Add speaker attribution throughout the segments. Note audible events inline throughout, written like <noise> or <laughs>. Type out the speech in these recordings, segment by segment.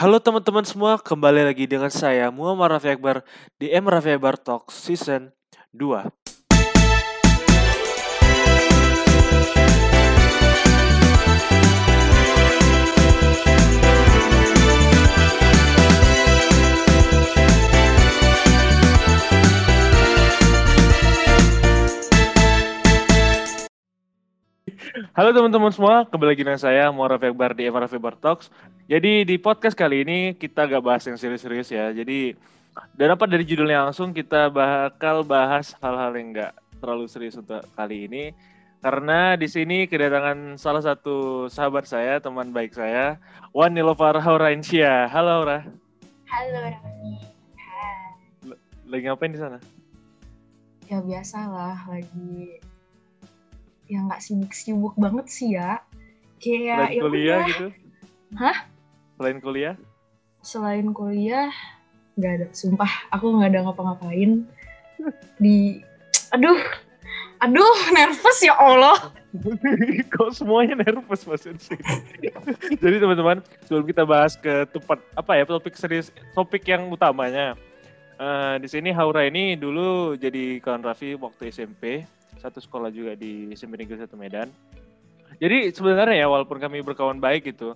Speaker 1: Halo teman-teman semua, kembali lagi dengan saya Muhammad Rafi Akbar di M Rafi Akbar Talk Season 2. Halo teman-teman semua, kembali lagi dengan saya Muhammad Rafi Akbar di Rafi Akbar Talks. Jadi di podcast kali ini kita gak bahas yang serius-serius ya. Jadi dan apa dari judulnya langsung kita bakal bahas hal-hal yang gak terlalu serius untuk kali ini. Karena di sini kedatangan salah satu sahabat saya, teman baik saya, Wan Nilofar Haurainsia. Halo Aura.
Speaker 2: Halo Rani.
Speaker 1: Lagi ngapain di sana?
Speaker 2: Ya biasa lah lagi ya nggak sibuk-sibuk banget sih ya. Kayak
Speaker 1: Selain
Speaker 2: ya
Speaker 1: kuliah
Speaker 2: udah.
Speaker 1: gitu?
Speaker 2: Hah?
Speaker 1: Selain kuliah?
Speaker 2: Selain kuliah nggak ada. Sumpah aku nggak ada ngapa-ngapain di. Aduh, aduh nervous ya Allah. <laughs>
Speaker 1: Kok semuanya nervous mas sih? <laughs> Jadi teman-teman, sebelum kita bahas ke tempat apa ya topik serius, topik yang utamanya. eh, di sini Haura ini dulu jadi kawan Raffi waktu SMP, satu sekolah juga di SMP Negeri 1 Medan. Jadi sebenarnya ya walaupun kami berkawan baik gitu,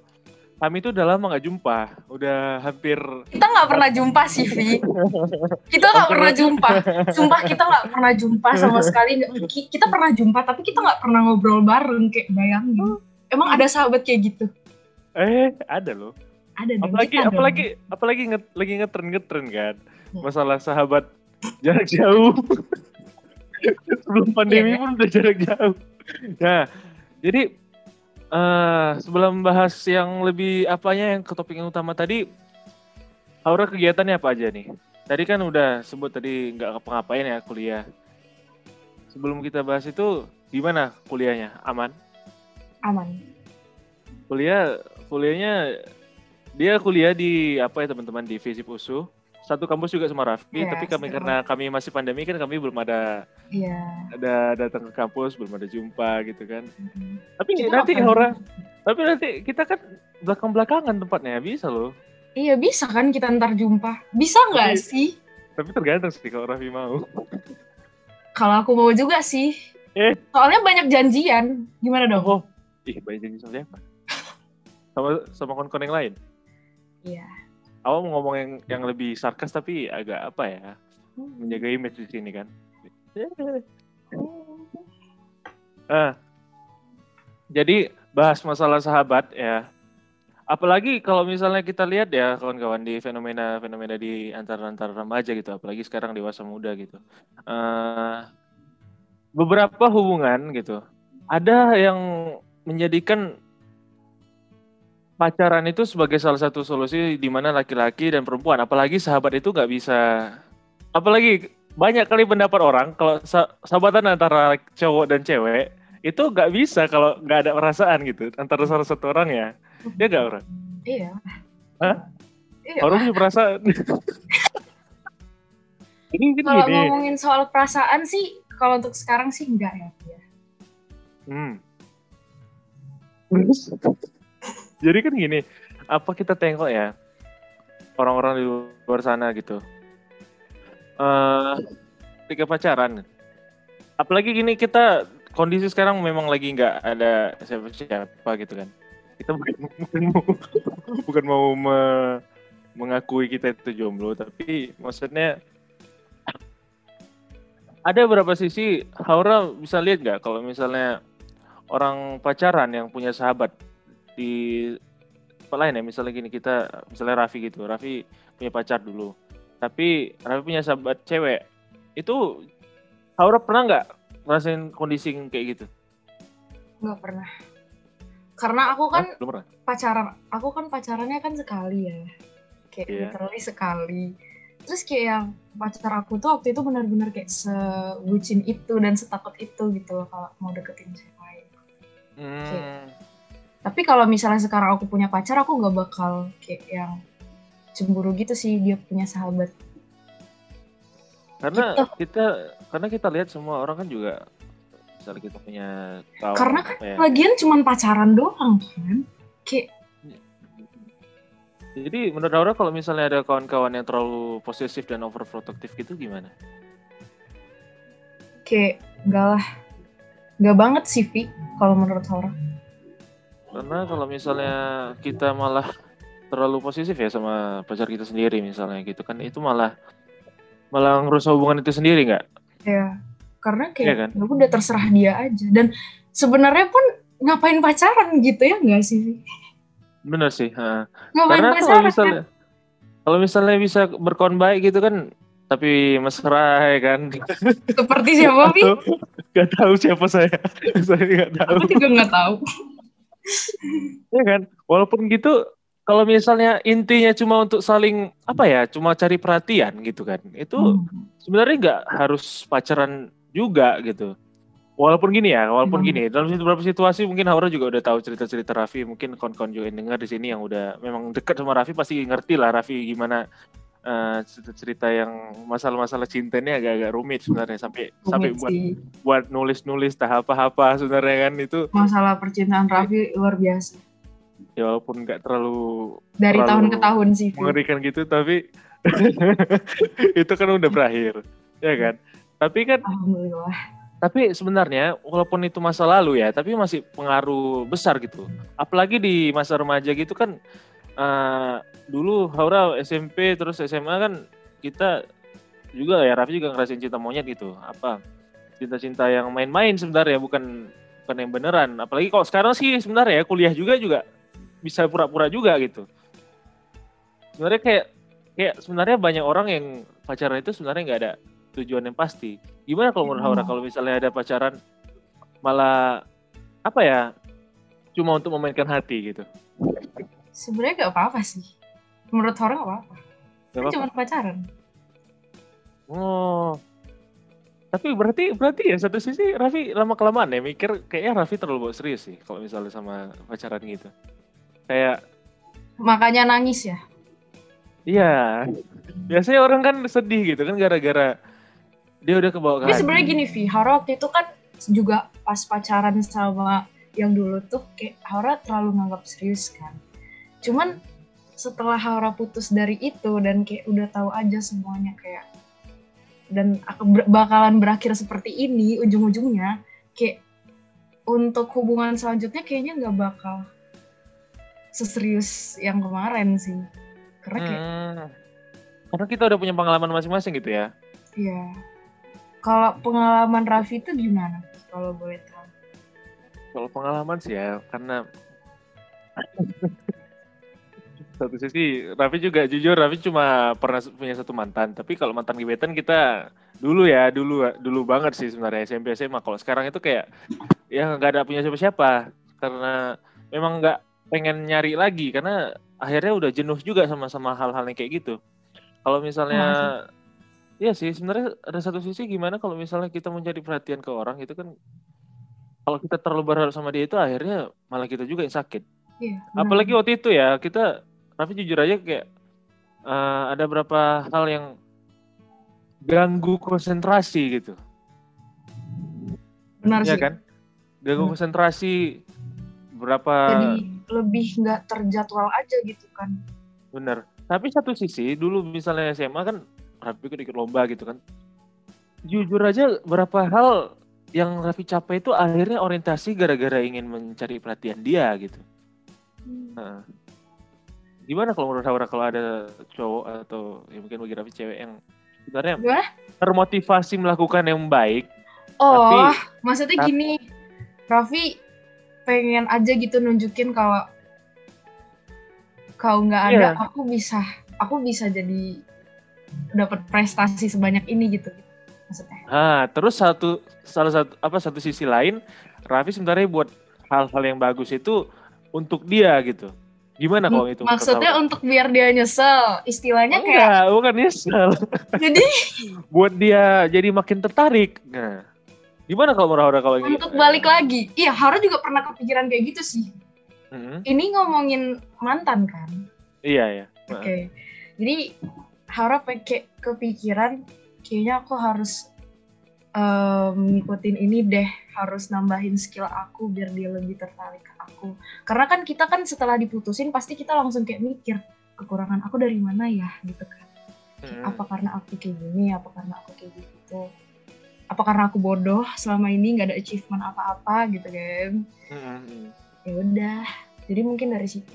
Speaker 1: kami itu udah lama nggak jumpa, udah hampir
Speaker 2: Kita nggak pernah jumpa sih Vi. Kita nggak pernah jumpa. Sumpah kita nggak pernah jumpa sama sekali. Ki- Kita pernah jumpa tapi kita nggak pernah ngobrol bareng kayak bayangin. Emang ada sahabat kayak gitu?
Speaker 1: eh ada loh.
Speaker 2: Ada dong.
Speaker 1: apalagi
Speaker 2: kita dong.
Speaker 1: apalagi apalagi nget, lagi ngetren ngetren kan
Speaker 2: Hmm.
Speaker 1: masalah sahabat jarak jauh <laughs> sebelum pandemi
Speaker 2: Iya.
Speaker 1: pun udah jarak jauh. Nah jadi eh sebelum bahas yang lebih apanya yang ke topik yang utama tadi Aura kegiatannya apa aja nih? Tadi kan udah sebut tadi nggak ngapa-ngapain ya kuliah. Sebelum kita bahas itu gimana kuliahnya? Aman?
Speaker 2: Aman.
Speaker 1: kuliah kuliahnya dia kuliah di apa ya teman-teman? Di Visip USU satu kampus juga sama Raffi
Speaker 2: Iya,
Speaker 1: tapi kami karena kami masih pandemi kan kami belum ada
Speaker 2: Iya.
Speaker 1: ada datang ke kampus belum ada jumpa gitu kan
Speaker 2: Mm-mm.
Speaker 1: tapi
Speaker 2: Kita
Speaker 1: nanti orang tapi nanti kita kan belakang belakangan tempatnya bisa loh
Speaker 2: Iya bisa kan kita ntar jumpa. Bisa nggak
Speaker 1: Tapi-
Speaker 2: sih?
Speaker 1: tapi tergantung sih kalau Raffi mau
Speaker 2: Kalau aku mau juga sih.
Speaker 1: Eh.
Speaker 2: Soalnya banyak janjian. Gimana dong?
Speaker 1: oh ih banyak janji sama siapa <laughs> sama sama kon-kon yang lain
Speaker 2: Iya.
Speaker 1: Awal mau ngomong yang yang lebih sarkas tapi agak apa ya menjaga image di sini kan Ah, jadi bahas masalah sahabat ya. Apalagi kalau misalnya kita lihat ya kawan-kawan di fenomena-fenomena di antara-antara remaja gitu, apalagi sekarang dewasa muda gitu. Eh, beberapa hubungan gitu, ada yang menjadikan pacaran itu sebagai salah satu solusi di mana laki-laki dan perempuan, apalagi sahabat itu nggak bisa, apalagi banyak kali pendapat orang kalau sa- sahabatan antara cowok dan cewek itu nggak bisa kalau nggak ada perasaan gitu antara salah satu orang ya ya nggak orang
Speaker 2: Iya.
Speaker 1: Hah?
Speaker 2: Iya.
Speaker 1: orang punya perasaan <laughs> ini kan
Speaker 2: Kalau
Speaker 1: gini
Speaker 2: ngomongin soal perasaan sih, kalau untuk sekarang sih enggak ya.
Speaker 1: Hmm. Jadi kan gini apa kita tengok ya orang-orang di luar sana gitu. Eh ketika pacaran apalagi gini kita kondisi sekarang memang lagi nggak ada siapa-siapa gitu kan. Kita bukan, bukan mau bukan mau me- mengakui kita itu jomblo tapi maksudnya ada beberapa sisi Haura bisa lihat nggak kalau misalnya orang pacaran yang punya sahabat di tempat lain ya misalnya gini kita misalnya Raffi gitu Raffi punya pacar dulu tapi Raffi punya sahabat cewek itu Haura pernah nggak ngerasain kondisi kayak gitu
Speaker 2: Enggak pernah. Karena aku kan
Speaker 1: Hah?
Speaker 2: pacaran, aku kan pacarannya kan sekali ya. Kayak
Speaker 1: Iya.
Speaker 2: literally sekali. Terus kayak yang pacar aku tuh waktu itu benar-benar kayak sebucin itu dan setakut itu gitu loh kalau mau deketin cewek lain.
Speaker 1: hmm.
Speaker 2: Tapi kalau misalnya sekarang aku punya pacar, aku nggak bakal kayak yang cemburu gitu sih dia punya sahabat.
Speaker 1: karena
Speaker 2: Gitu.
Speaker 1: kita karena kita lihat semua orang kan juga misalnya kita punya kawan
Speaker 2: Karena kan
Speaker 1: ya,
Speaker 2: Lagian cuman pacaran doang kan. Kayak
Speaker 1: Jadi menurut Aura kalau misalnya ada kawan-kawan yang terlalu posesif dan overprotective gitu gimana?
Speaker 2: Kayak enggak lah. Enggak banget sih, Vi, kalau menurut Aura.
Speaker 1: Karena kalau misalnya kita malah terlalu posesif ya sama pacar kita sendiri misalnya gitu kan itu malah malah ngerusak hubungan itu sendiri nggak?
Speaker 2: Ya, karena kayak
Speaker 1: kan?
Speaker 2: ya udah terserah dia aja. Dan sebenarnya pun ngapain pacaran gitu ya enggak sih?
Speaker 1: Bener sih. ha.
Speaker 2: Ngapain
Speaker 1: Karena kalau
Speaker 2: pacaran kan?
Speaker 1: misalnya kalau misalnya bisa berkawan baik gitu kan tapi mesra ya kan
Speaker 2: Seperti siapa, Vi?
Speaker 1: Gak tahu siapa saya <laughs> saya nggak tahu
Speaker 2: Aku juga nggak tahu.
Speaker 1: Ya kan walaupun gitu kalau misalnya intinya cuma untuk saling apa ya cuma cari perhatian gitu kan itu
Speaker 2: Hmm.
Speaker 1: sebenarnya nggak harus pacaran juga gitu walaupun gini ya walaupun
Speaker 2: Hmm.
Speaker 1: gini dalam beberapa situasi mungkin Haura juga udah tahu cerita-cerita Raffi mungkin kawan-kawan juga yang dengar di sini yang udah memang dekat sama Raffi pasti ngerti lah Raffi gimana eh, cerita-cerita yang masalah-masalah cinta ini agak-agak rumit sebenarnya sampai sampai
Speaker 2: Rumit
Speaker 1: buat
Speaker 2: sih.
Speaker 1: buat nulis-nulis tahap apa sebenarnya kan itu
Speaker 2: Masalah percintaan Raffi luar biasa.
Speaker 1: ya walaupun nggak terlalu
Speaker 2: Dari
Speaker 1: Terlalu
Speaker 2: tahun ke tahun sih,
Speaker 1: mengerikan gitu tapi <laughs> itu kan udah berakhir ya kan tapi kan
Speaker 2: Alhamdulillah.
Speaker 1: tapi sebenarnya walaupun itu masa lalu ya tapi masih pengaruh besar gitu apalagi di masa remaja gitu kan eh, dulu Haura SMP terus SMA kan kita juga ya Raffi juga ngerasain cinta monyet gitu. Apa cinta-cinta yang main-main sebenarnya bukan bukan yang beneran. Apalagi kalau sekarang sih sebenarnya ya kuliah juga juga bisa pura-pura juga gitu. Sebenarnya kayak kayak sebenarnya banyak orang yang pacaran itu sebenarnya nggak ada tujuan yang pasti. Gimana kalau menurut Haura
Speaker 2: Hmm.
Speaker 1: kalau misalnya ada pacaran malah apa ya cuma untuk memainkan hati gitu
Speaker 2: Sebenarnya gak apa-apa sih. Menurut orang gak apa-apa. Kan cuma pacaran.
Speaker 1: oh tapi berarti berarti ya satu sisi Raffi lama kelamaan ya mikir kayaknya Raffi terlalu bawa serius sih kalau misalnya sama pacaran gitu kayak
Speaker 2: Makanya nangis ya.
Speaker 1: iya biasanya orang kan sedih gitu kan gara-gara dia udah kebawa ke
Speaker 2: Tapi sebenarnya gini, Vi. Hara waktu itu kan juga pas pacaran sama yang dulu tuh kayak Hara terlalu nganggap serius kan. Cuman setelah Hara putus dari itu dan kayak udah tahu aja semuanya kayak dan bakalan berakhir seperti ini ujung-ujungnya kayak untuk hubungan selanjutnya kayaknya nggak bakal seserius yang kemarin sih karena kayak
Speaker 1: Hmm. karena kita udah punya pengalaman masing-masing gitu ya
Speaker 2: Iya. Kalau pengalaman Raffi itu gimana? Kalau boleh tahu.
Speaker 1: Kalau pengalaman sih ya, karena satu sisi Raffi juga jujur Raffi cuma pernah punya satu mantan. Tapi kalau mantan gebetan kita dulu ya, dulu dulu banget sih sebenarnya SMP SMA. Kalau sekarang itu kayak ya nggak ada punya siapa-siapa karena memang nggak pengen nyari lagi karena akhirnya udah jenuh juga sama-sama hal-hal yang kayak gitu. Kalau misalnya Iya sih, sebenarnya ada satu sisi gimana kalau misalnya kita mencari perhatian ke orang itu kan kalau kita terlalu berharap sama dia itu akhirnya malah kita juga yang sakit.
Speaker 2: Iya.
Speaker 1: Apalagi waktu itu ya kita Raffi jujur aja kayak eh, ada beberapa hal yang ganggu konsentrasi gitu,
Speaker 2: benar
Speaker 1: ya
Speaker 2: sih.
Speaker 1: kan? Ganggu
Speaker 2: Hmm.
Speaker 1: konsentrasi berapa
Speaker 2: Jadi lebih nggak terjadwal aja gitu kan.
Speaker 1: bener. Tapi satu sisi dulu misalnya SMA kan Raffi ikut ikut lomba gitu kan. Jujur aja berapa hal yang Raffi capai itu akhirnya orientasi gara-gara ingin mencari perhatian dia gitu. Nah, gimana kalau menurut Haura kalau ada cowok atau ya mungkin bagi Raffi cewek yang sebenarnya termotivasi melakukan yang baik,
Speaker 2: Oh,
Speaker 1: tapi
Speaker 2: maksudnya
Speaker 1: tapi-
Speaker 2: gini, Raffi pengen aja gitu nunjukin kalau kau nggak ada,
Speaker 1: Iya.
Speaker 2: aku bisa, aku bisa jadi dapat prestasi sebanyak ini gitu. Maksudnya.
Speaker 1: ah terus satu salah satu apa satu sisi lain Raffi sebenarnya buat hal-hal yang bagus itu untuk dia gitu. Gimana kalau itu?
Speaker 2: Maksudnya untuk biar dia nyesel, istilahnya kayak
Speaker 1: Enggak, bukan nyesel.
Speaker 2: jadi <laughs>
Speaker 1: buat dia jadi makin tertarik. Nah, gimana kalau menurut Haura kalau gitu?
Speaker 2: untuk balik lagi. Iya, Hara juga pernah kepikiran kayak gitu sih.
Speaker 1: Mm-mm.
Speaker 2: Ini ngomongin mantan kan.
Speaker 1: Iya ya.
Speaker 2: Oke. Jadi Hara pakai kepikiran kayaknya aku harus em, ngikutin ini deh, harus nambahin skill aku biar dia lebih tertarik aku. Karena kan kita kan setelah diputusin pasti kita langsung kayak mikir, kekurangan aku dari mana ya gitu kan
Speaker 1: Mm-mm.
Speaker 2: apa karena aku kayak gini apa karena aku kayak gitu apa karena aku bodoh selama ini nggak ada achievement apa-apa gitu kan
Speaker 1: Mm-mm.
Speaker 2: ya udah jadi mungkin dari situ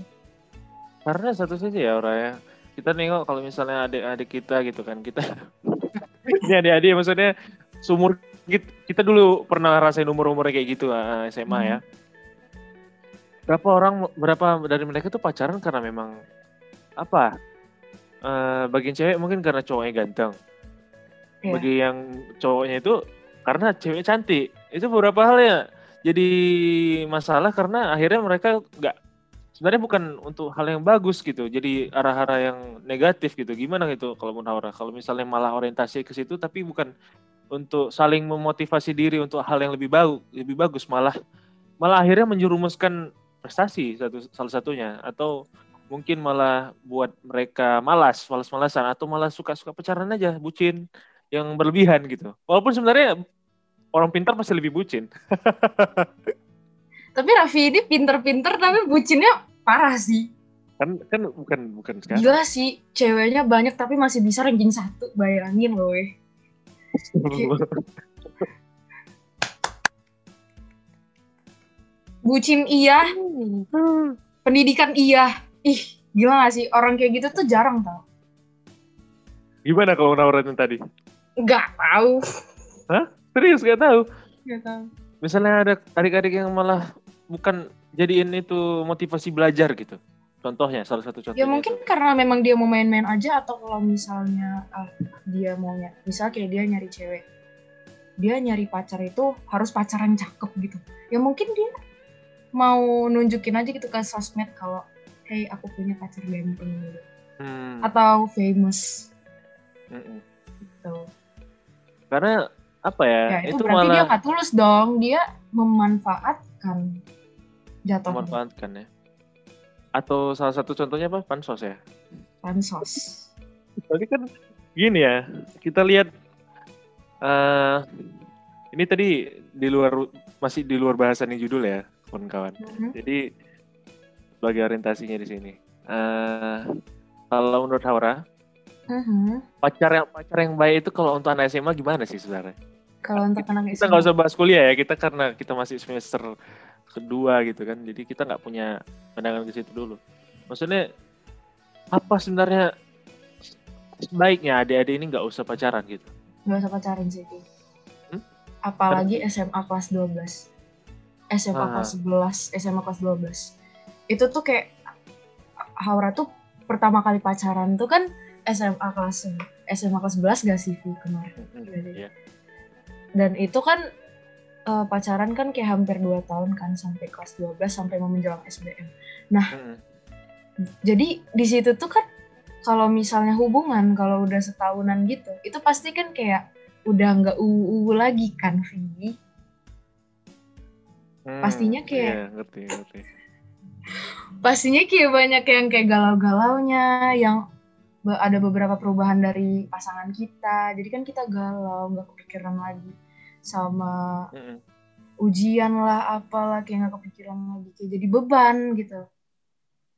Speaker 1: Karena satu saja ya orang ya. Kita nengok kalau misalnya adik-adik kita gitu kan kita <laughs> ini adik-adik maksudnya sumur kita, dulu pernah rasain umur-umur kayak gitu eh, SMA ya. Berapa orang berapa dari mereka tuh pacaran karena memang apa? eh bagian cewek mungkin karena cowoknya ganteng.
Speaker 2: Iya.
Speaker 1: Bagi yang cowoknya itu karena cewek cantik. Itu beberapa hal ya jadi masalah karena akhirnya mereka nggak sebenarnya bukan untuk hal yang bagus gitu. Jadi arah-arah yang negatif gitu. Gimana gitu kalau Munawara? Kalau misalnya malah orientasi ke situ tapi bukan untuk saling memotivasi diri untuk hal yang lebih bagus, lebih bagus malah malah akhirnya menjerumuskan prestasi satu salah satunya atau mungkin malah buat mereka malas, malas-malasan atau malah suka-suka pacaran aja, bucin yang berlebihan gitu. Walaupun sebenarnya orang pintar pasti lebih bucin. <laughs>
Speaker 2: tapi Raffi ini pinter-pinter tapi bucinnya parah sih
Speaker 1: Kan kan bukan bukan sekarang.
Speaker 2: gila sih ceweknya banyak tapi masih bisa ranking satu bayangin loh <laughs> bucin iya pendidikan iya ih gila gak sih orang kayak gitu tuh jarang tau
Speaker 1: Gimana kalau nawarin tadi?
Speaker 2: nggak tahu
Speaker 1: Serius gak tahu.
Speaker 2: nggak tahu
Speaker 1: Misalnya ada adik-adik yang malah bukan jadiin itu motivasi belajar gitu. Contohnya salah satu contohnya.
Speaker 2: ya mungkin
Speaker 1: itu.
Speaker 2: karena memang dia mau main-main aja atau kalau misalnya ah, dia mau ny- misal kayak dia nyari cewek dia nyari pacar itu harus pacaran cakep gitu ya mungkin dia mau nunjukin aja gitu ke sosmed kalau hey aku punya pacar ganteng gitu
Speaker 1: Hmm,
Speaker 2: atau famous
Speaker 1: mm-mm.
Speaker 2: gitu
Speaker 1: Karena apa ya?
Speaker 2: ya itu,
Speaker 1: itu
Speaker 2: berarti dia
Speaker 1: malah
Speaker 2: nggak tulus dong dia memanfaatkan jatuhnya
Speaker 1: memanfaatkan ya. Atau salah satu contohnya apa? Pansos ya.
Speaker 2: pansos
Speaker 1: Tadi kan gini ya, kita lihat eh ini tadi di luar masih di luar bahasan yang judul ya, kawan-kawan.
Speaker 2: Mhm.
Speaker 1: Jadi sebagai orientasinya di sini. eh kalau menurut Haura,
Speaker 2: Mhm.
Speaker 1: pacar yang pacar yang baik itu kalau untuk anak SMA gimana sih sebenarnya?
Speaker 2: kalau untuk anak
Speaker 1: Kita nggak usah bahas kuliah ya, kita karena kita masih semester kedua gitu kan, jadi kita nggak punya pandangan ke situ dulu. Maksudnya apa sebenarnya sebaiknya adik-adik ini nggak usah pacaran gitu?
Speaker 2: nggak usah pacaran sih.
Speaker 1: Hmm?
Speaker 2: apalagi SMA kelas 12 SMA
Speaker 1: Ah.
Speaker 2: kelas 11 SMA kelas 12 itu tuh kayak Haura tuh pertama kali pacaran tuh kan SMA kelas SMA kelas 11 gak sih Vi, kemarin
Speaker 1: Iya.
Speaker 2: dan itu kan eh, pacaran kan kayak hampir 2 tahun kan sampai kelas 12 sampai mau menjelang SBM
Speaker 1: Mm-mm.
Speaker 2: jadi di situ tuh kan kalau misalnya hubungan kalau udah setahunan gitu itu pasti kan kayak udah nggak uu lagi kan Vi
Speaker 1: Hmm,
Speaker 2: Pastinya kayak-
Speaker 1: Iya, ngerti, ngerti. <laughs>
Speaker 2: pastinya kayak banyak yang kayak galau-galaunya yang ada beberapa perubahan dari pasangan kita jadi kan kita galau nggak kepikiran lagi sama
Speaker 1: Mm-mm.
Speaker 2: ujian lah apalah kayak nggak kepikiran lagi kayak jadi beban gitu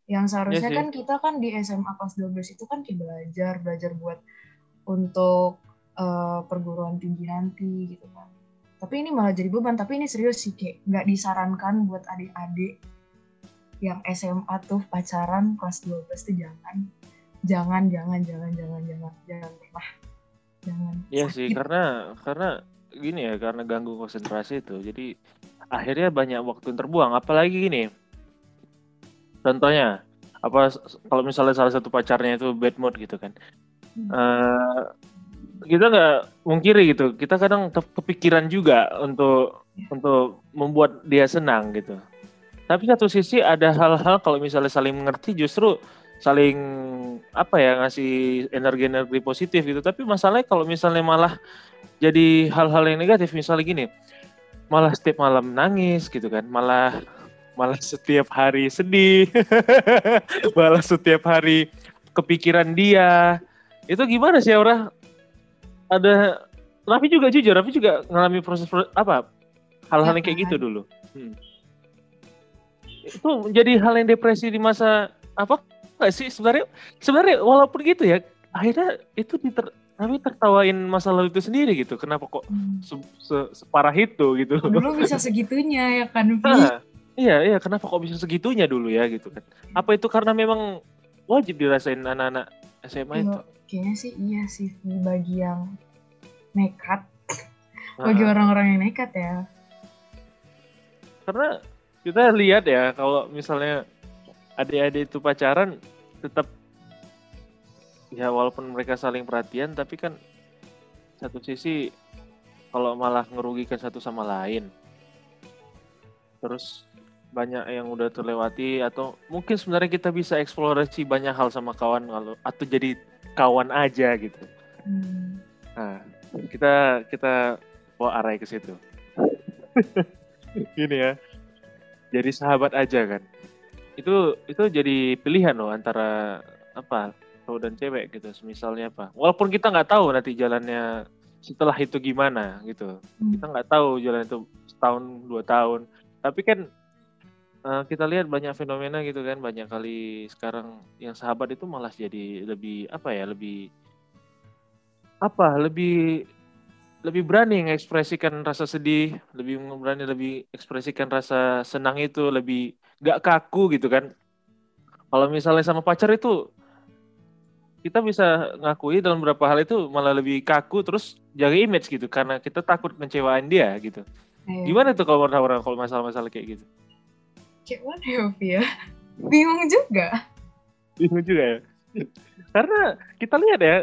Speaker 2: yang seharusnya
Speaker 1: Iya sih.
Speaker 2: kan kita kan di SMA kelas 12 itu kan kayak belajar belajar buat untuk eh, perguruan tinggi nanti gitu kan tapi ini malah jadi beban tapi ini serius sih kayak nggak disarankan buat adik-adik yang SMA tuh pacaran kelas 12 tuh jangan jangan jangan jangan jangan jangan jangan pernah jangan
Speaker 1: Iya sih, karena karena gini ya, karena ganggu konsentrasi itu. Jadi akhirnya banyak waktu yang terbuang. Apalagi gini, contohnya apa kalau misalnya salah satu pacarnya itu bad mood gitu kan,
Speaker 2: Hmm.
Speaker 1: Eh, kita nggak mungkiri gitu. Kita kadang kepikiran juga untuk untuk membuat dia senang gitu. Tapi satu sisi ada hal-hal kalau misalnya saling mengerti justru saling apa ya ngasih energi-energi positif gitu. Tapi masalahnya kalau misalnya malah jadi hal-hal yang negatif misalnya gini, malah setiap malam nangis gitu kan, malah malah setiap hari sedih, <laughs> malah setiap hari kepikiran dia. Itu gimana sih Aura? Ada Raffi juga jujur, Raffi juga ngalami proses apa hal-hal yang kayak gitu dulu. Hmm. Itu jadi hal yang depresi di masa apa nggak sih sebenarnya sebenarnya walaupun gitu ya akhirnya itu diter tapi tertawain masa lalu itu sendiri gitu kenapa kok
Speaker 2: Hmm.
Speaker 1: se, se- separah itu gitu
Speaker 2: Dulu bisa segitunya ya kan?
Speaker 1: Nah, iya iya kenapa kok bisa segitunya dulu ya gitu kan apa itu karena memang wajib dirasain anak-anak SMA itu
Speaker 2: Iya, kayaknya sih iya sih Vi, bagi yang nekat, bagi orang-orang yang nekat ya.
Speaker 1: karena kita lihat ya kalau misalnya adik-adik itu pacaran tetap ya walaupun mereka saling perhatian tapi kan satu sisi kalau malah ngerugikan satu sama lain. Terus banyak yang udah terlewati atau mungkin sebenarnya kita bisa eksplorasi banyak hal sama kawan kalau atau jadi kawan aja gitu
Speaker 2: Hmm.
Speaker 1: Nah, kita kita bawa arah ke situ. Gini ya. Jadi sahabat aja kan. Itu itu jadi pilihan loh antara apa cowok dan cewek gitu. Misalnya apa. Walaupun kita nggak tahu nanti jalannya setelah itu gimana gitu.
Speaker 2: Hmm.
Speaker 1: Kita nggak tahu jalan itu setahun dua tahun. Tapi kan eh, kita lihat banyak fenomena gitu kan. Banyak kali sekarang yang sahabat itu malah jadi lebih apa ya lebih apa lebih lebih berani mengekspresikan rasa sedih, lebih berani lebih ekspresikan rasa senang itu lebih gak kaku gitu kan. Kalau misalnya sama pacar itu kita bisa ngakui dalam beberapa hal itu malah lebih kaku terus jaga image gitu karena kita takut kecewain dia gitu.
Speaker 2: Kayak-
Speaker 1: Gimana tuh kalau orang-orang kalau masalah-masalah kayak gitu?
Speaker 2: Kayak ya, Vi ya? Bingung juga.
Speaker 1: Bingung juga ya. Karena kita lihat ya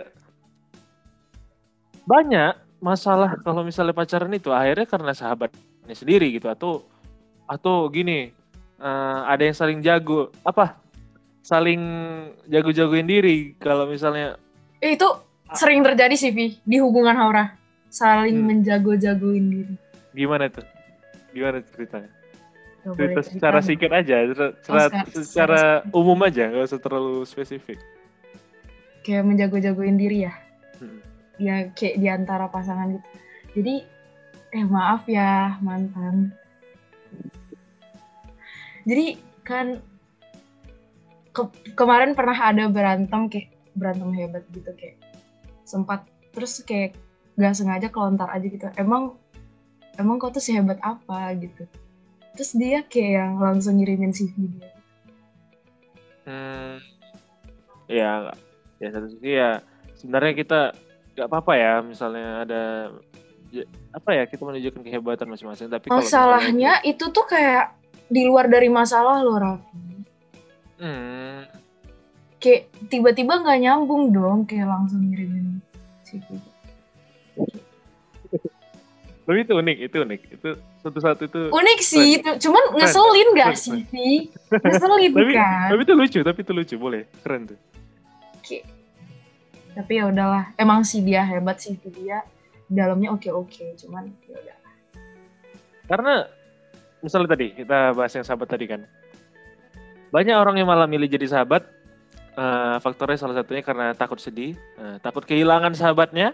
Speaker 1: banyak masalah kalau misalnya pacaran itu akhirnya karena sahabatnya sendiri gitu atau atau gini eh, ada yang saling jago apa saling jago-jagoin diri kalau misalnya
Speaker 2: Eh, itu sering terjadi sih, Vi, di hubungan Haura. Saling
Speaker 1: Hmm.
Speaker 2: menjago-jagoin diri.
Speaker 1: gimana tuh gimana ceritanya
Speaker 2: Gak
Speaker 1: cerita secara singkat aja secara, secara,
Speaker 2: secara-
Speaker 1: secara umum aja nggak usah terlalu spesifik
Speaker 2: Kayak menjago-jagoin diri ya.
Speaker 1: Hmm.
Speaker 2: Ya, kayak di antara pasangan gitu. Jadi, eh maaf ya, mantan. Jadi, kan ke- kemarin pernah ada berantem kayak berantem hebat gitu kayak sempat terus kayak gak sengaja kelontar aja gitu emang emang kau tuh sehebat apa gitu terus dia kayak yang langsung ngirimin CV dia.
Speaker 1: Hmm, ya, ya satu sisi ya sebenarnya kita nggak apa-apa ya misalnya ada ya, apa ya kita menunjukkan kehebatan masing-masing tapi kalau
Speaker 2: masalahnya itu tuh kayak di luar dari masalah loh Raffi
Speaker 1: hmm,
Speaker 2: kayak tiba-tiba nggak nyambung dong kayak langsung ngirimin CV
Speaker 1: tapi itu unik itu unik. Itu satu-satu itu
Speaker 2: unik sih itu cuman ngeselin gak
Speaker 1: keren,
Speaker 2: sih? Vi? <laughs> ngeselin
Speaker 1: tapi
Speaker 2: kan
Speaker 1: tapi itu lucu tapi itu lucu boleh. Keren tuh.
Speaker 2: Kayak- tapi ya udahlah emang sih dia hebat sih dia. Dalamnya oke oke cuman ya udah
Speaker 1: karena misalnya tadi kita bahas yang sahabat tadi kan. Banyak orang yang malah milih jadi sahabat eh, faktornya salah satunya karena takut sedih eh, takut kehilangan sahabatnya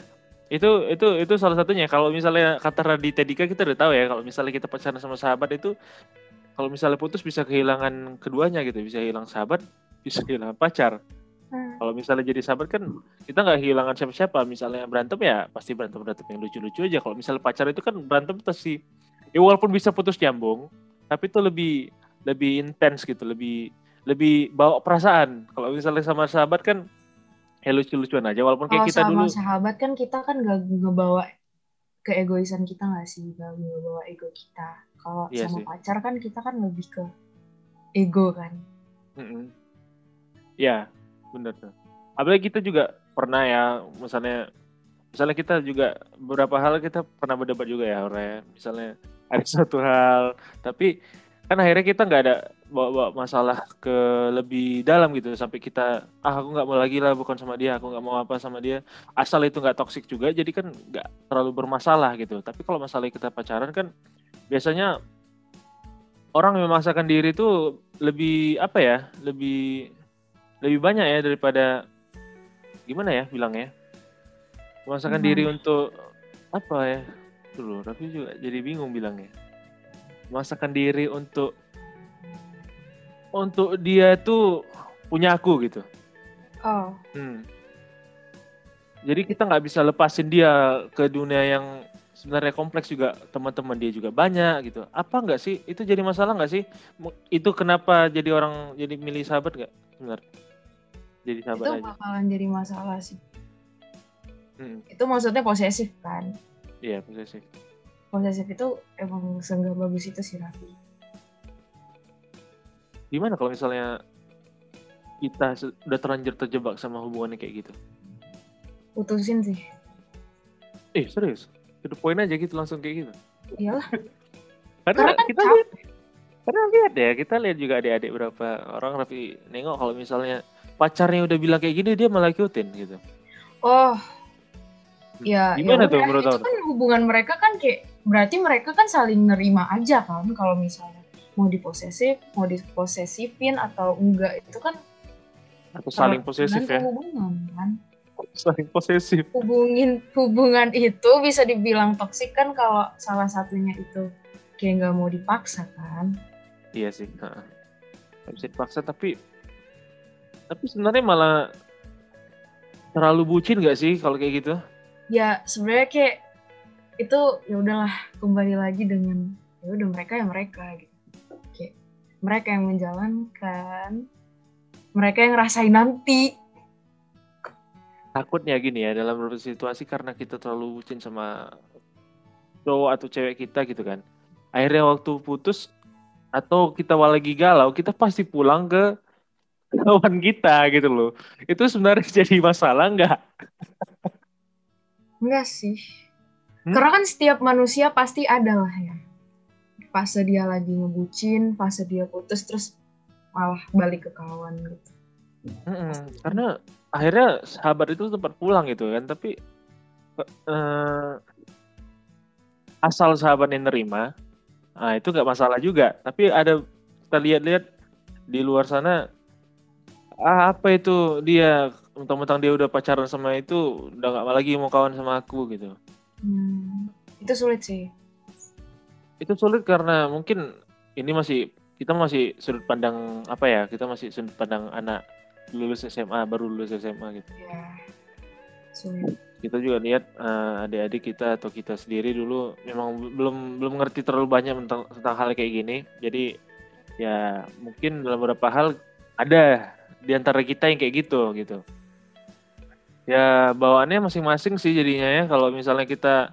Speaker 1: itu itu itu salah satunya. Kalau misalnya kata Raditya Dika kita udah tahu ya kalau misalnya kita pacaran sama sahabat itu kalau misalnya putus bisa kehilangan keduanya gitu bisa hilang sahabat bisa kehilangan pacar.
Speaker 2: Hmm.
Speaker 1: kalau misalnya jadi sahabat kan kita nggak kehilangan siapa-siapa. Misalnya berantem ya pasti berantem berantem yang lucu-lucu aja. Kalau misalnya pacar itu kan berantem pasti ya walaupun bisa putus nyambung tapi itu lebih lebih intens gitu lebih lebih bawa perasaan. Kalau misalnya sama sahabat kan ya lucu-lucuan aja walaupun
Speaker 2: kalau
Speaker 1: kayak kita
Speaker 2: sama
Speaker 1: dulu
Speaker 2: sahabat kan kita kan gak ngebawa keegoisan kita gak sih gak ngebawa ego kita kalau
Speaker 1: Iya
Speaker 2: sama
Speaker 1: sih.
Speaker 2: pacar kan kita kan lebih ke ego kan
Speaker 1: Mm-mm. Ya, bener tuh. Apalagi kita juga pernah ya, misalnya, misalnya kita juga beberapa hal kita pernah berdebat juga ya, Ore. Misalnya ada <laughs> satu hal, tapi kan akhirnya kita nggak ada bawa-bawa masalah ke lebih dalam gitu sampai kita ah aku nggak mau lagi lah bukan sama dia aku nggak mau apa sama dia. Asal itu nggak toksik juga jadi kan nggak terlalu bermasalah gitu. Tapi kalau masalah kita pacaran kan biasanya orang memaksakan diri itu lebih apa ya lebih lebih banyak ya daripada gimana ya bilangnya memaksakan
Speaker 2: Gimana?
Speaker 1: diri untuk apa ya dulu Raffi juga jadi bingung bilangnya. Memaksakan diri untuk untuk dia tuh punya aku gitu.
Speaker 2: Oh.
Speaker 1: Hmm. Jadi kita nggak bisa lepasin dia ke dunia yang sebenarnya kompleks juga teman-teman dia juga banyak gitu. Apa nggak sih? Itu jadi masalah nggak sih? Itu kenapa jadi orang jadi milih sahabat nggak? Benar. Jadi sahabat
Speaker 2: Itu
Speaker 1: aja.
Speaker 2: bakalan jadi masalah sih.
Speaker 1: Hmm.
Speaker 2: Itu maksudnya posesif kan.
Speaker 1: Iya, posesif.
Speaker 2: Posesif itu emang seenggak bagus itu sih Raffi.
Speaker 1: Gimana kalau misalnya kita udah terlanjur terjebak sama hubungannya kayak gitu?
Speaker 2: Putusin sih.
Speaker 1: Eh, serius? To the point aja gitu langsung kayak gitu.
Speaker 2: Iyalah. <laughs>
Speaker 1: Karena,
Speaker 2: Karena kan
Speaker 1: kita lihat, karena lihat ya, kita lihat juga adik-adik berapa orang Raffi nengok kalau misalnya pacarnya udah bilang kayak gini dia malah ikutin gitu.
Speaker 2: Oh. Ya,
Speaker 1: Gimana
Speaker 2: ya
Speaker 1: tuh menurut
Speaker 2: itu kan hubungan mereka kan kayak berarti mereka kan saling nerima aja kan kalau misalnya mau diposesif, mau diposesifin atau enggak itu kan
Speaker 1: Atau saling posesif ya?
Speaker 2: hubungan kan.
Speaker 1: Saling posesif.
Speaker 2: Hubungin hubungan itu bisa dibilang toksik kan kalau salah satunya itu kayak nggak mau dipaksa kan.
Speaker 1: Iya sih. Nggak bisa dipaksa tapi tapi sebenarnya malah terlalu bucin gak sih kalau kayak gitu?
Speaker 2: Ya sebenarnya kayak itu ya udahlah kembali lagi dengan ya udah mereka ya mereka gitu. Kayak mereka yang menjalankan, mereka yang ngerasain nanti.
Speaker 1: Takutnya gini ya dalam beberapa situasi karena kita terlalu bucin sama cowok atau cewek kita gitu kan. Akhirnya waktu putus atau kita lagi galau, kita pasti pulang ke kawan kita gitu loh. Itu sebenarnya <laughs> jadi masalah nggak?
Speaker 2: Enggak sih.
Speaker 1: Hmm?
Speaker 2: Karena kan setiap manusia pasti ada lah ya. Fase dia lagi ngebucin, fase dia putus terus malah balik ke kawan gitu.
Speaker 1: Mm-mm, Karena akhirnya sahabat itu tempat pulang gitu kan, tapi eh, asal sahabatnya nerima, nah itu nggak masalah juga. Tapi ada kita lihat-lihat di luar sana, ah apa itu dia mentang-mentang dia udah pacaran sama itu, udah nggak lagi mau kawan sama aku gitu.
Speaker 2: Hmm, itu sulit sih.
Speaker 1: Itu sulit karena mungkin ini masih kita masih sudut pandang apa ya? Kita masih sudut pandang anak lulus SMA baru lulus SMA gitu.
Speaker 2: Ya, sulit.
Speaker 1: kita juga lihat eh, adik-adik kita atau kita sendiri dulu memang belum belum ngerti terlalu banyak tentang tentang hal kayak gini jadi ya mungkin dalam beberapa hal ada di antara kita yang kayak gitu gitu ya bawaannya masing-masing sih jadinya ya kalau misalnya kita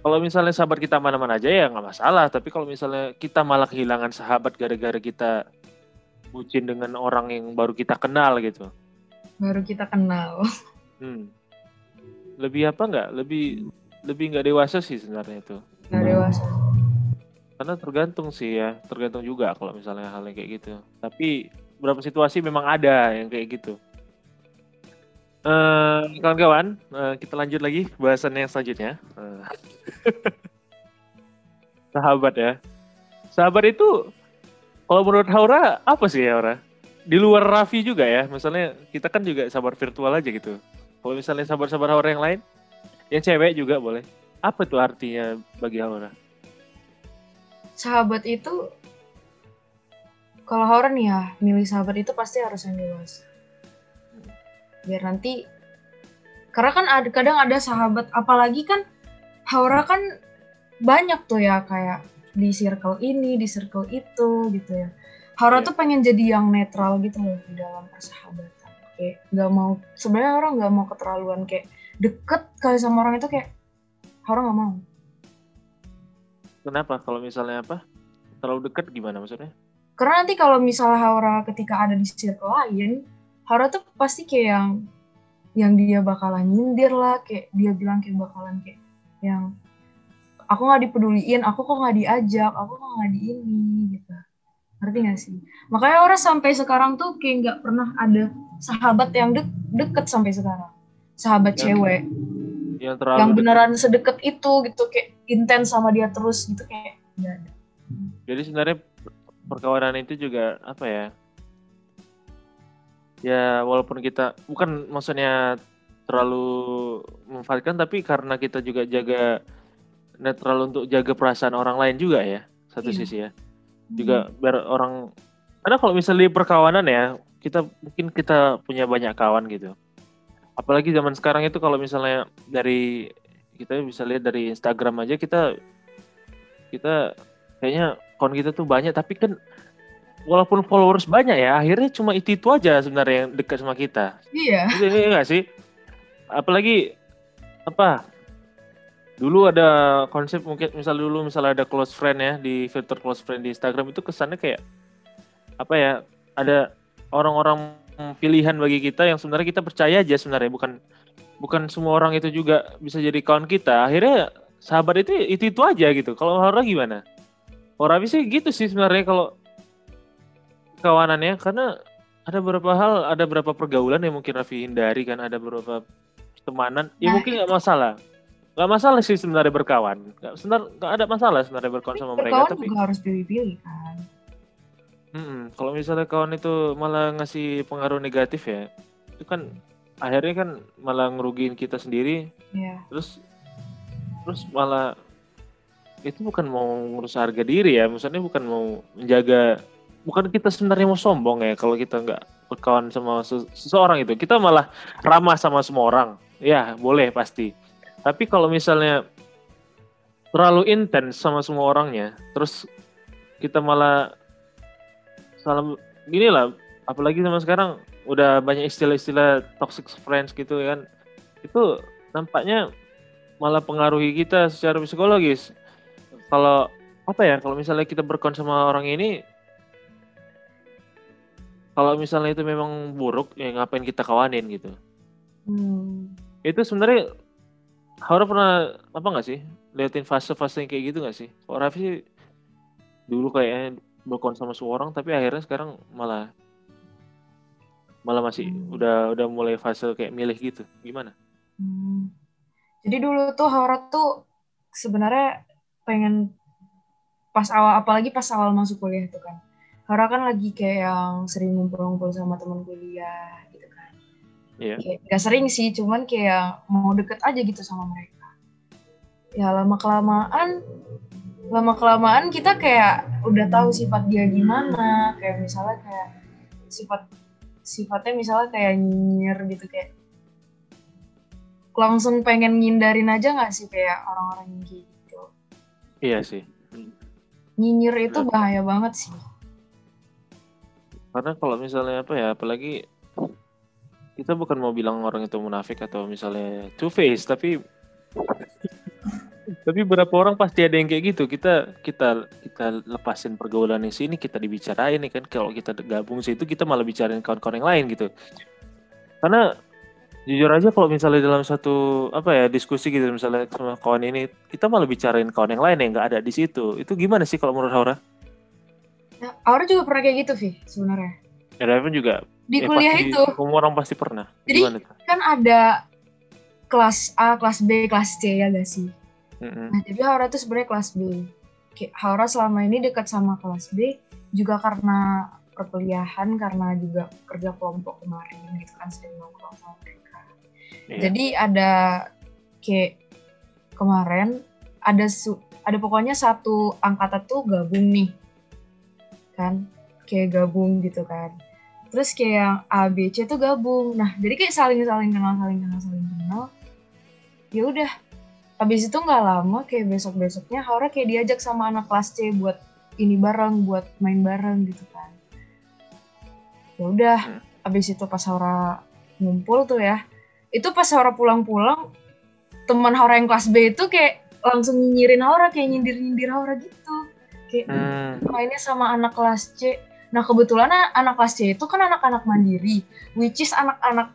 Speaker 1: kalau misalnya sahabat kita mana-mana aja ya nggak masalah tapi kalau misalnya kita malah kehilangan sahabat gara-gara kita bucin dengan orang yang baru kita kenal gitu
Speaker 2: Baru kita kenal.
Speaker 1: Hmm. Lebih apa nggak? Lebih lebih nggak dewasa sih sebenarnya itu.
Speaker 2: Nggak dewasa.
Speaker 1: Karena tergantung sih ya, tergantung juga kalau misalnya hal yang kayak gitu. Tapi beberapa situasi memang ada yang kayak gitu. Eh, kawan-kawan, eh, kita lanjut lagi bahasan yang selanjutnya. Eh, <laughs> Sahabat ya. Sahabat itu kalau menurut Haura apa sih ya Haura? Di luar Raffi juga ya, misalnya kita kan juga sahabat virtual aja gitu. Kalau misalnya sahabat-sahabat Haura yang lain, yang cewek juga boleh. Apa tuh artinya bagi Haura?
Speaker 2: Sahabat itu kalau orang nih ya milih sahabat itu pasti harus yang dewasa. Biar nanti karena kan ada kadang ada sahabat apalagi kan Haura kan banyak tuh ya kayak di circle ini, di circle itu gitu ya. Haura
Speaker 1: Iya.
Speaker 2: tuh pengen jadi yang netral gitu loh di dalam persahabatan. Kayak nggak mau sebenarnya orang nggak mau keterlaluan kayak deket kali sama orang itu kayak Haura nggak mau.
Speaker 1: Kenapa? Kalau misalnya apa? Terlalu dekat gimana maksudnya?
Speaker 2: Karena nanti kalau misalnya Haura ketika ada di circle lain, Haura tuh pasti kayak yang yang dia bakalan nyindir lah, kayak dia bilang kayak bakalan kayak yang aku nggak dipeduliin, aku kok nggak diajak, aku kok nggak di ini gitu. Ngerti gak sih? Makanya orang sampai sekarang tuh kayak nggak pernah ada sahabat yang dek deket sampai sekarang. Sahabat
Speaker 1: Yang-
Speaker 2: cewek
Speaker 1: Yang terlalu
Speaker 2: yang beneran sedekat itu gitu kayak intens sama dia terus gitu kayak nggak ada.
Speaker 1: Jadi sebenarnya perkawanan itu juga apa ya? Ya walaupun kita bukan maksudnya terlalu memanfaatkan tapi karena kita juga jaga netral untuk jaga perasaan orang lain juga ya satu
Speaker 2: Iya.
Speaker 1: sisi ya. Juga biar orang karena kalau misalnya di perkawanan ya kita mungkin kita punya banyak kawan gitu. Apalagi zaman sekarang itu kalau misalnya dari kita bisa lihat dari Instagram aja kita kita kayaknya kawan kita tuh banyak tapi kan walaupun followers banyak ya akhirnya cuma itu itu aja sebenarnya yang dekat sama kita.
Speaker 2: Iya.
Speaker 1: Itu enggak sih? Apalagi apa? Dulu ada konsep mungkin misal dulu misalnya ada close friend ya di filter close friend di Instagram itu kesannya kayak apa ya ada orang-orang pilihan bagi kita yang sebenarnya kita percaya aja sebenarnya bukan bukan semua orang itu juga bisa jadi kawan kita. Akhirnya sahabat itu itu itu aja gitu. Kalau orang gimana? Orang sih gitu sih sebenarnya kalau kawanannya karena ada beberapa hal ada beberapa pergaulan yang mungkin Raffi hindari kan ada beberapa temanan ya
Speaker 2: Nah,
Speaker 1: mungkin nggak masalah. Nggak masalah sih sebenarnya berkawan. Nggak sebenarnya nggak ada masalah sebenarnya berkawan sama mereka
Speaker 2: berkawan
Speaker 1: tapi
Speaker 2: juga harus pilih-pilih kan?
Speaker 1: Mm-mm. Kalau misalnya kawan itu malah ngasih pengaruh negatif ya, itu kan akhirnya kan malah ngerugiin kita sendiri,
Speaker 2: ya
Speaker 1: terus terus malah itu bukan mau ngurus harga diri ya, maksudnya bukan mau menjaga, bukan kita sebenarnya mau sombong ya kalau kita nggak berkawan sama se- seseorang itu, kita malah ramah sama semua orang, ya boleh pasti. Tapi kalau misalnya terlalu intens sama semua orangnya, terus kita malah salah gini lah apalagi sama sekarang udah banyak istilah-istilah toxic friends gitu kan itu nampaknya malah pengaruhi kita secara psikologis. Kalau apa ya kalau misalnya kita berkawan sama orang ini kalau misalnya itu memang buruk ya ngapain kita kawanin gitu
Speaker 2: hmm.
Speaker 1: itu sebenarnya Haura pernah apa nggak sih liatin fase-fase yang kayak gitu nggak sih? Kalau Raffi sih dulu kayaknya berkawan sama seorang tapi akhirnya sekarang malah malah masih
Speaker 2: Hmm.
Speaker 1: udah udah mulai fase kayak milih gitu. Gimana?
Speaker 2: Hmm. Jadi dulu tuh Haura tuh sebenarnya pengen pas awal apalagi pas awal masuk kuliah itu kan. Haura kan lagi kayak yang sering ngumpul-ngumpul sama teman kuliah gitu kan.
Speaker 1: Iya.
Speaker 2: Kayak gak sering sih, cuman kayak mau deket aja gitu sama mereka. Ya lama kelamaan lama kelamaan kita kayak udah tahu sifat dia gimana, kayak misalnya kayak sifat sifatnya misalnya kayak nyinyir gitu kayak langsung pengen ngindarin aja nggak sih kayak orang-orang gitu
Speaker 1: Iya sih.
Speaker 2: nyinyir itu bahaya banget sih
Speaker 1: Karena kalau misalnya apa ya, apalagi kita bukan mau bilang orang itu munafik atau misalnya two face, tapi <laughs> tapi berapa orang pasti ada yang kayak gitu. Kita kita kita lepasin pergaulan yang sini, kita dibicarain nih kan. Kalau kita gabung situ, kita malah bicarain kawan-kawan yang lain gitu. Karena jujur aja kalau misalnya dalam satu apa ya diskusi gitu misalnya sama kawan ini, kita malah bicarain kawan yang lain yang nggak ada di situ. Itu gimana sih kalau menurut Haura?
Speaker 2: Aura juga pernah kayak gitu Vi sebenarnya
Speaker 1: Ya, Raven juga
Speaker 2: di
Speaker 1: Eh,
Speaker 2: kuliah
Speaker 1: pasti,
Speaker 2: itu
Speaker 1: Semua orang pasti pernah.
Speaker 2: Jadi-
Speaker 1: Gimana
Speaker 2: kan ada kelas A kelas B kelas C ya gak sih
Speaker 1: Mm-mm.
Speaker 2: Nah, jadi Haura tuh sebenarnya kelas B. Haura selama ini dekat sama kelas B juga karena perkuliahan, karena juga kerja kelompok kemarin gitu kan sering nongkrong sama mereka.
Speaker 1: Iya.
Speaker 2: Jadi ada kayak kemarin ada su- ada pokoknya satu angkatan tuh gabung nih. Kan? Kayak gabung gitu kan. Terus kayak yang A, B, C tuh gabung. Nah, jadi kayak saling-saling kenal, saling kenal, saling kenal. Ya udah, habis itu nggak lama kayak besok besoknya Haura kayak diajak sama anak kelas C buat ini bareng buat main bareng gitu kan ya udah habis itu pas Haura ngumpul tuh ya itu pas Haura pulang-pulang teman Haura yang kelas B itu kayak langsung nyinyirin Haura kayak nyindir nyindir Haura gitu kayak
Speaker 1: Hmm.
Speaker 2: mainnya sama anak kelas C. Nah kebetulan anak kelas C itu kan anak-anak mandiri which is anak-anak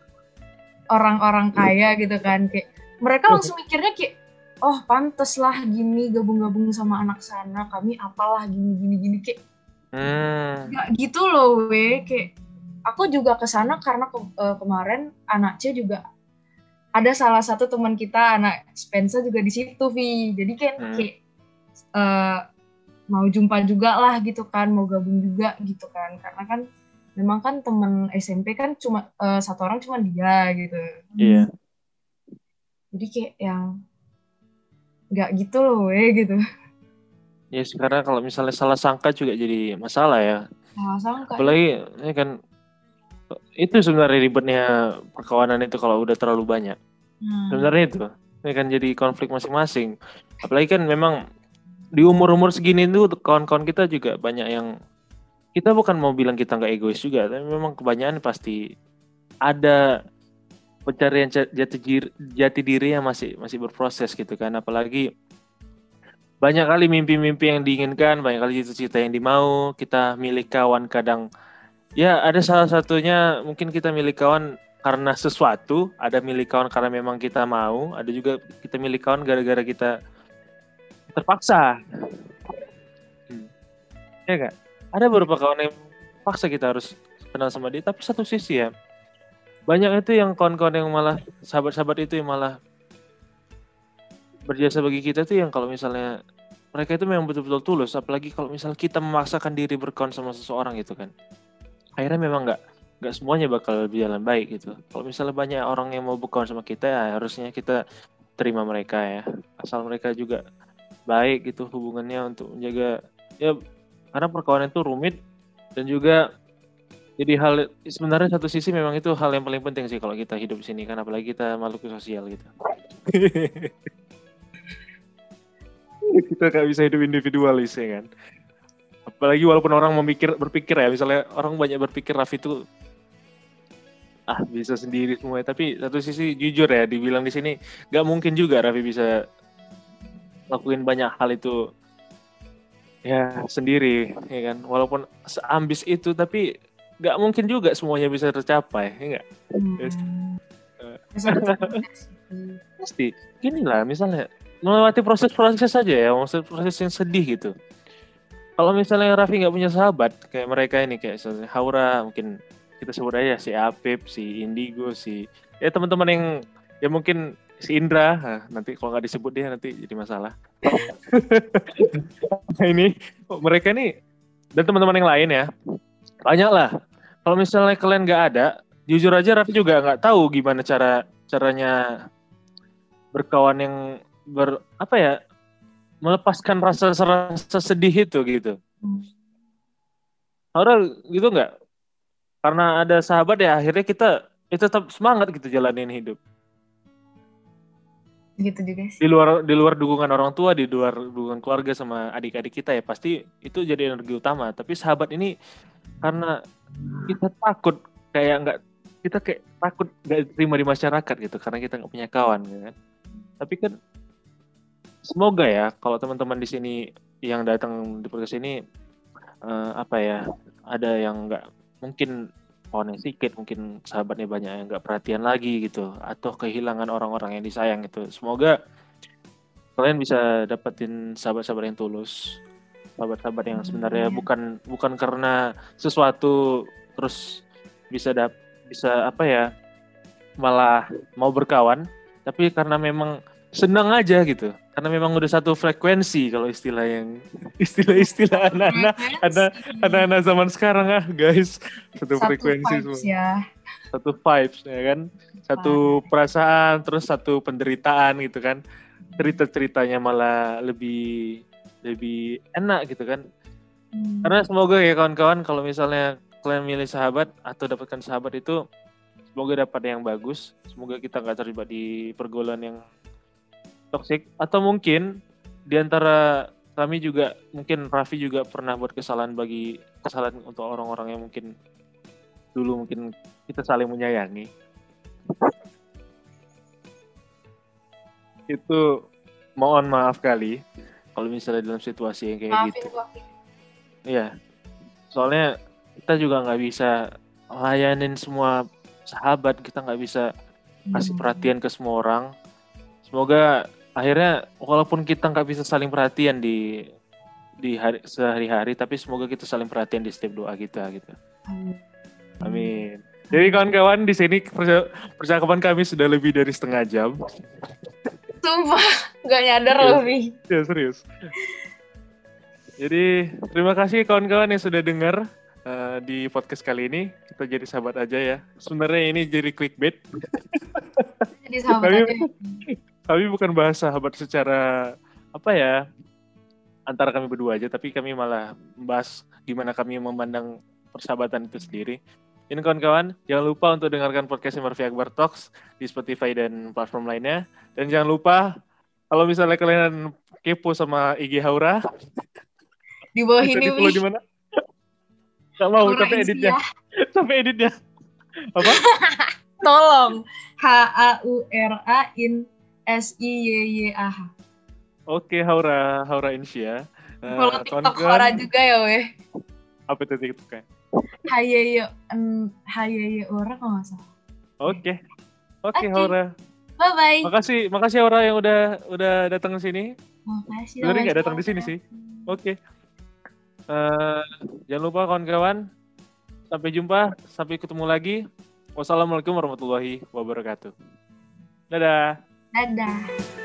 Speaker 2: orang-orang kaya gitu kan kayak mereka langsung mikirnya kayak oh pantes lah gini gabung-gabung sama anak sana kami apalah gini gini gini kayak
Speaker 1: Hmm.
Speaker 2: nggak gitu loh we kayak aku juga ke sana karena ke- eh, kemarin anak C juga ada salah satu teman kita anak Spencer juga di situ Vi. Jadi kayak
Speaker 1: Hmm.
Speaker 2: kayak eh, mau jumpa juga lah gitu kan mau gabung juga gitu kan karena kan memang kan temen SMP kan cuma eh, satu orang cuma dia gitu
Speaker 1: Iya.
Speaker 2: jadi kayak yang nggak gitu loh we gitu
Speaker 1: Ya sekarang kalau misalnya salah sangka juga jadi masalah ya.
Speaker 2: salah sangka
Speaker 1: Apalagi ya kan itu sebenarnya ribetnya perkawanan itu kalau udah terlalu banyak.
Speaker 2: Hmm.
Speaker 1: Sebenarnya itu ini kan jadi konflik masing-masing. Apalagi kan memang di umur-umur segini itu kawan-kawan kita juga banyak yang kita bukan mau bilang kita nggak egois juga, tapi memang kebanyakan pasti ada pencarian ca- jati diri, jati diri yang masih masih berproses gitu kan. Apalagi banyak kali mimpi-mimpi yang diinginkan, banyak kali cita-cita yang dimau, kita milik kawan kadang ya ada salah satunya mungkin kita milik kawan karena sesuatu, ada milik kawan karena memang kita mau, ada juga kita milik kawan gara-gara kita terpaksa. Hmm. Ya ada beberapa kawan yang paksa kita harus kenal sama dia, tapi satu sisi ya, banyak itu yang kawan-kawan yang malah sahabat-sahabat itu yang malah berjasa bagi kita tuh yang kalau misalnya mereka itu memang betul-betul tulus, apalagi kalau misalnya kita memaksakan diri berkawan sama seseorang gitu kan, akhirnya memang nggak nggak semuanya bakal berjalan baik gitu. Kalau misalnya banyak orang yang mau berkawan sama kita, ya harusnya kita terima mereka ya, asal mereka juga baik gitu hubungannya untuk menjaga ya karena perkawanan itu rumit dan juga jadi hal sebenarnya satu sisi memang itu hal yang paling penting sih kalau kita hidup di sini kan apalagi kita makhluk sosial gitu. <laughs> kita nggak bisa hidup individualis ya kan. Apalagi walaupun orang memikir berpikir ya misalnya orang banyak berpikir Raffi itu ah bisa sendiri semua tapi satu sisi jujur ya dibilang di sini nggak mungkin juga Raffi bisa lakuin banyak hal itu ya sendiri ya kan walaupun seambis itu tapi nggak mungkin juga semuanya bisa tercapai ya nggak Yes.
Speaker 2: Hmm.
Speaker 1: Pasti gini lah misalnya melewati proses-proses saja ya maksud proses yang sedih gitu kalau misalnya Raffi nggak punya sahabat kayak mereka ini kayak misalnya Haura mungkin kita sebut aja si Apip si Indigo si ya teman-teman yang ya mungkin si Indra. Nah, nanti kalau nggak disebut dia nanti jadi masalah. <laughs> Nah, ini mereka ini dan teman-teman yang lain ya banyak lah kalau misalnya kalian nggak ada jujur aja Raffi juga nggak tahu gimana cara caranya berkawan yang ber apa ya melepaskan rasa rasa sedih itu gitu. Orang gitu nggak? Karena ada sahabat ya akhirnya kita itu tetap semangat gitu jalanin hidup
Speaker 2: Gitu juga sih.
Speaker 1: di luar di luar dukungan orang tua di luar dukungan keluarga sama adik-adik kita ya pasti itu jadi energi utama tapi sahabat ini karena kita takut kayak nggak kita kayak takut nggak terima di masyarakat gitu karena kita nggak punya kawan gitu kan tapi kan semoga ya kalau teman-teman di sini yang datang di podcast ini eh, apa ya ada yang nggak mungkin kawannya sedikit mungkin sahabatnya banyak yang nggak perhatian lagi gitu atau kehilangan orang-orang yang disayang gitu semoga kalian bisa dapetin sahabat-sahabat yang tulus sahabat-sahabat yang sebenarnya
Speaker 2: Amin.
Speaker 1: bukan bukan karena sesuatu terus bisa dap bisa apa ya malah mau berkawan tapi karena memang senang aja gitu karena memang udah satu frekuensi kalau istilah yang <laughs> istilah-istilah anak-anak ada anak-anak zaman sekarang ah guys. Satu,
Speaker 2: Satu
Speaker 1: frekuensi
Speaker 2: vibes
Speaker 1: semua.
Speaker 2: ya.
Speaker 1: satu vibes ya kan? Satu perasaan terus satu penderitaan gitu kan. Cerita ceritanya malah lebih lebih enak gitu kan.
Speaker 2: Hmm.
Speaker 1: karena semoga ya kawan-kawan kalau misalnya kalian milih sahabat atau dapatkan sahabat itu semoga dapat yang bagus. Semoga kita nggak terlibat di pergaulan yang toksik atau mungkin di antara kami juga mungkin Raffi juga pernah buat kesalahan bagi kesalahan untuk orang-orang yang mungkin dulu mungkin kita saling menyayangi itu mohon maaf kali kalau misalnya dalam situasi yang kayak
Speaker 2: Maafin
Speaker 1: gitu. Iya. Soalnya kita juga nggak bisa layanin semua sahabat, kita nggak bisa kasih
Speaker 2: Hmm.
Speaker 1: perhatian ke semua orang. Semoga akhirnya walaupun kita nggak bisa saling perhatian di di hari sehari-hari, tapi semoga kita saling perhatian di setiap doa kita gitu. Amin. Jadi kawan-kawan di sini perca- percakapan kami sudah lebih dari setengah jam.
Speaker 2: Sumpah, gak nyadar lebih.
Speaker 1: Ya serius. Jadi terima kasih kawan-kawan yang sudah dengar eh, di podcast kali ini. Kita jadi sahabat aja ya. Sebenarnya ini jadi clickbait.
Speaker 2: Jadi sahabat
Speaker 1: Tapi-
Speaker 2: aja.
Speaker 1: Kami bukan bahas sahabat secara apa ya antara kami berdua aja, tapi kami malah membahas gimana kami memandang persahabatan itu sendiri. Ini kawan-kawan, jangan lupa untuk dengarkan podcast Murphy Akbar Talks di Spotify dan platform lainnya. Dan jangan lupa, kalau misalnya kalian kepo sama IG Haura,
Speaker 2: Di bawah ini,
Speaker 1: di di mana? Gak mau,
Speaker 2: Aura
Speaker 1: sampai editnya.
Speaker 2: Insia. <laughs>
Speaker 1: Sampai editnya. Apa? <laughs>
Speaker 2: Tolong. <laughs> H A U R A in S I Y Y A H.
Speaker 1: Oke, Haura, Haura Insya. Eh,
Speaker 2: Follow TikTok
Speaker 1: kawan-kawan,
Speaker 2: Hora juga ya, weh.
Speaker 1: Apa itu TikToknya?
Speaker 2: Hayeyo, em, Hayeyo orang kalau nggak salah.
Speaker 1: Oke. Oke,
Speaker 2: Oke.
Speaker 1: Haura.
Speaker 2: Bye bye.
Speaker 1: Makasih, makasih Haura yang udah udah datang ke sini.
Speaker 2: Makasih.
Speaker 1: Sebenarnya nggak datang di sini sih. Oke. Eh, jangan lupa kawan-kawan. Sampai jumpa, sampai ketemu lagi. Wassalamualaikum warahmatullahi wabarakatuh. Dadah.
Speaker 2: Dadah.